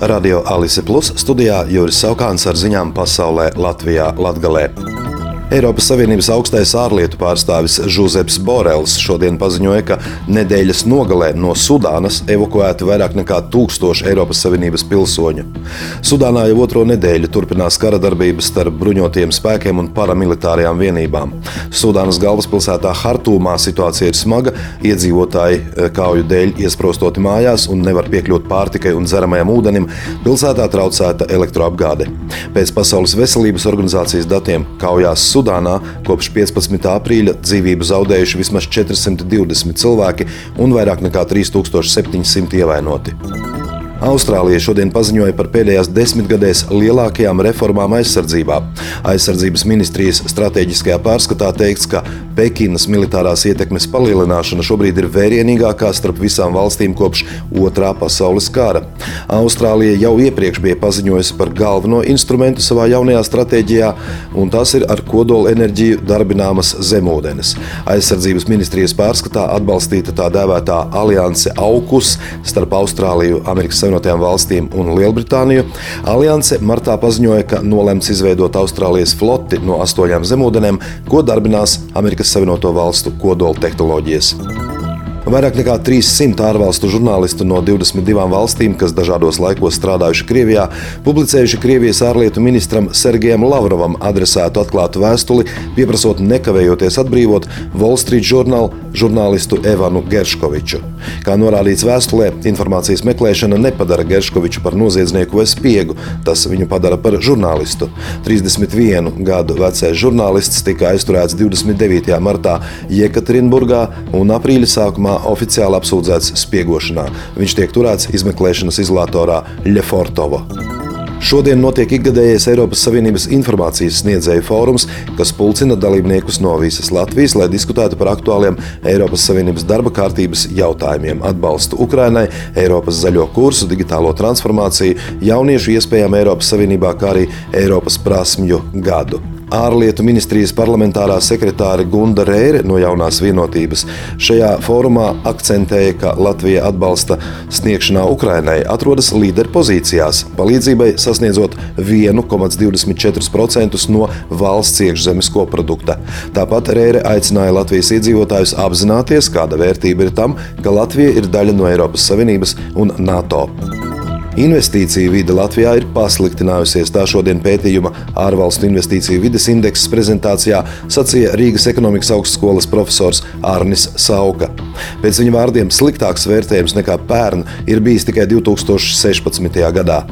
Radio Alise Plus studijā Juris Saukāns ar ziņām pasaulē Latvijā Latgalē. Eiropas Savienības augstais ārlietu pārstāvis Žuzeps Borels šodien paziņoja, ka nedēļas nogalē no Sudānas evakuēti vairāk nekā tūkstoši Eiropas Savienības pilsoņu. Sudānā jau otro nedēļu turpinās kara darbības starp bruņotajiem spēkiem un paramilitārajām vienībām. Sudānas galvaspilsētā Hartūmā situācija ir smaga, iedzīvotāji eh, kauju dēļ iesprostoti mājās un nevar piekļūt pārtikai un dzeramajam ūdenim. Pilsētā traucēta elektroapgāde. Pēc Pasaules veselības organizācijas datiem kaujās Sudānā kopš 15. aprīļa dzīvību zaudējuši vismaz 420 cilvēki un vairāk nekā 3700 ievainoti. Austrālija šodien paziņoja par pēdējās desmitgadēs lielākajām reformām aizsardzībā. Aizsardzības ministrijas strateģiskajā pārskatā teikts, ka Pekinas militārās ietekmes palielināšana šobrīd ir vērienīgākā starp visām valstīm kopš Otrā pasaules kara. Austrālija jau iepriekš bija paziņojusi par galveno instrumentu savā jaunajā stratēģijā, un tas ir ar kodola enerģiju darbināmas zemūdens. Aizsardzības ministrijas pārskatā atbalstīta tā dēvētā alianse AUKUS starp Austrāliju, Amerikas Savienotajām valstīm un Lielbritāniju, Alianse martā paziņoja, ka nolemts izveidot Austrālijas floti no astoņām zemūdenēm, ko darbinās Amerikas Savienoto Valstu kodola tehnoloģijas. Vairāk nekā 300 ārvalstu žurnālistu no 22 valstīm, kas dažādos laikos strādājuši Krievijā, publicējuši Krievijas ārlietu ministram Sergejam Lavrovam adresētu atklātu vēstuli, pieprasot nekavējoties atbrīvot Wall Street Journal žurnālistu Evanu Gerškoviču. Kā norādīts vēstulē, informācijas meklēšana nepadara Gerškoviču par noziedznieku vai spiegu, tas viņu padara par žurnālistu. 31 gadu vecais žurnālists tika aizturēts 29. martā Jekaterinburgā un aprīļa sākumā oficiāli apsūdzēts spiegošanā. Viņš tiek turēts izmeklēšanas izolatorā Ļefortovo. Šodien notiek ikgadējais Eiropas Savienības informācijas sniedzēju fórums, kas pulcina dalībniekus no visas Latvijas, lai diskutētu par aktuāliem Eiropas Savienības darba kārtības jautājumiem, atbalstu Ukrainai, Eiropas zaļo kursu, digitālo transformāciju, jauniešu iespējām Eiropas Savienībā, kā arī Eiropas prasmju gadu. Ārlietu ministrijas parlamentārā sekretāre Gunda Rēre no jaunās vienotības šajā fórumā akcentēja, ka Latvija atbalsta sniegšanā Ukrainai atrodas līderpozīcijās, palīdzībai sasniedzot 1,24% no valsts iekšzemes koprodukta. Tāpat Rēre aicināja Latvijas iedzīvotājus apzināties, kāda vērtība ir tam, ka Latvija ir daļa no Eiropas Savienības un NATO. Investīciju vide Latvijā ir pasliktinājusies. Tā šodien pētījuma ārvalstu investīciju vides indeksa prezentācijā sacīja Rīgas ekonomikas augstskolas profesors Arnis Sauka. Pēc viņa vārdiem sliktāks vērtējums nekā pērn ir bijis tikai 2016. gadā.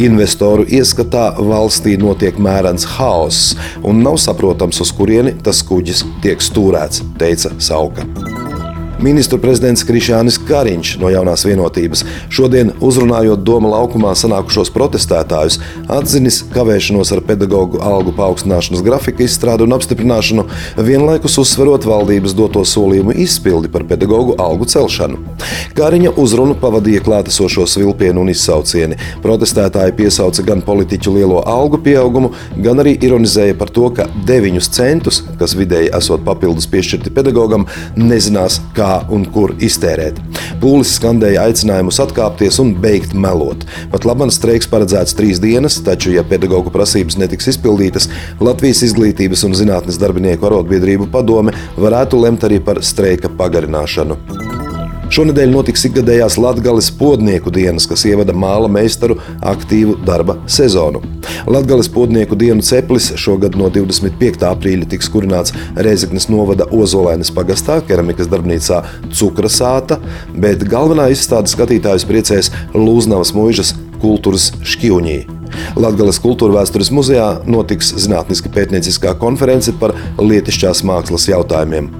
Investoru ieskatā valstī notiek mērens haoss, un nav saprotams, uz kurieni tas kuģis tiek stūrēts, teica Sauka. Ministru prezidents Krišānis Kariņš no jaunās vienotības šodien uzrunājot Doma laukumā sanākušos protestētājus, atzinis kavēšanos ar pedagoģu algu paaugstināšanas grafika izstrādi un apstiprināšanu, vienlaikus uzsverot valdības doto solījumu izpildi par pedagoģu algu celšanu. Kariņa uzrunu pavadīja klātesošo vilpienu un izsaucieni. Protestētāji piesauca gan politiķu lielo algu pieaugumu, gan arī ironizēja par to, ka 9 centus, kas vidēji esot papildus piešķirti pedagogam, nezinās, kā kā un kur iztērēt. Pūlis skandēja aicinājumus atkāpties un beigt melot. Pat labam streiks paredzēts trīs dienas, taču, ja pedagoģu prasības netiks izpildītas, Latvijas izglītības un zinātnes darbinieku arotbiedrību padome varētu lemt arī par streika pagarināšanu. Šonadēļ notiks ikgadējās Latvijas podnieku dienas, kas ievada māla meistaru aktīvu darba sezonu. Latvijas podnieku dienu ceplis šogad no 25. aprīļa tiks kurināts Reizeknas novada Ozolainas pagastā, keramikas darbnīcā Cukrasāta, bet galvenā izstāde skatītājus priecēs Lūznavas mūžas kultūras šķīvņī. Latvijas kultūra vēstures muzejā notiks zinātniska pētnieciskā konference par lietišķās mākslas jautājumiem.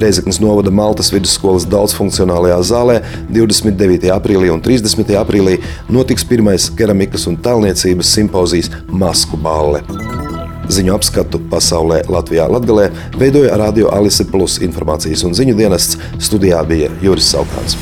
Reizeknas novada Maltas vidusskolas daudzfunkcionālajā zālē 29. aprīlī un 30. aprīlī notiks pirmais keramikas un tēlniecības simpozijas Masku balle. Ziņu apskatu pasaulē Latvijā Latgalē veidoja Radio Alise Plus informācijas un ziņu dienests. Studijā bija Juris Saukāns.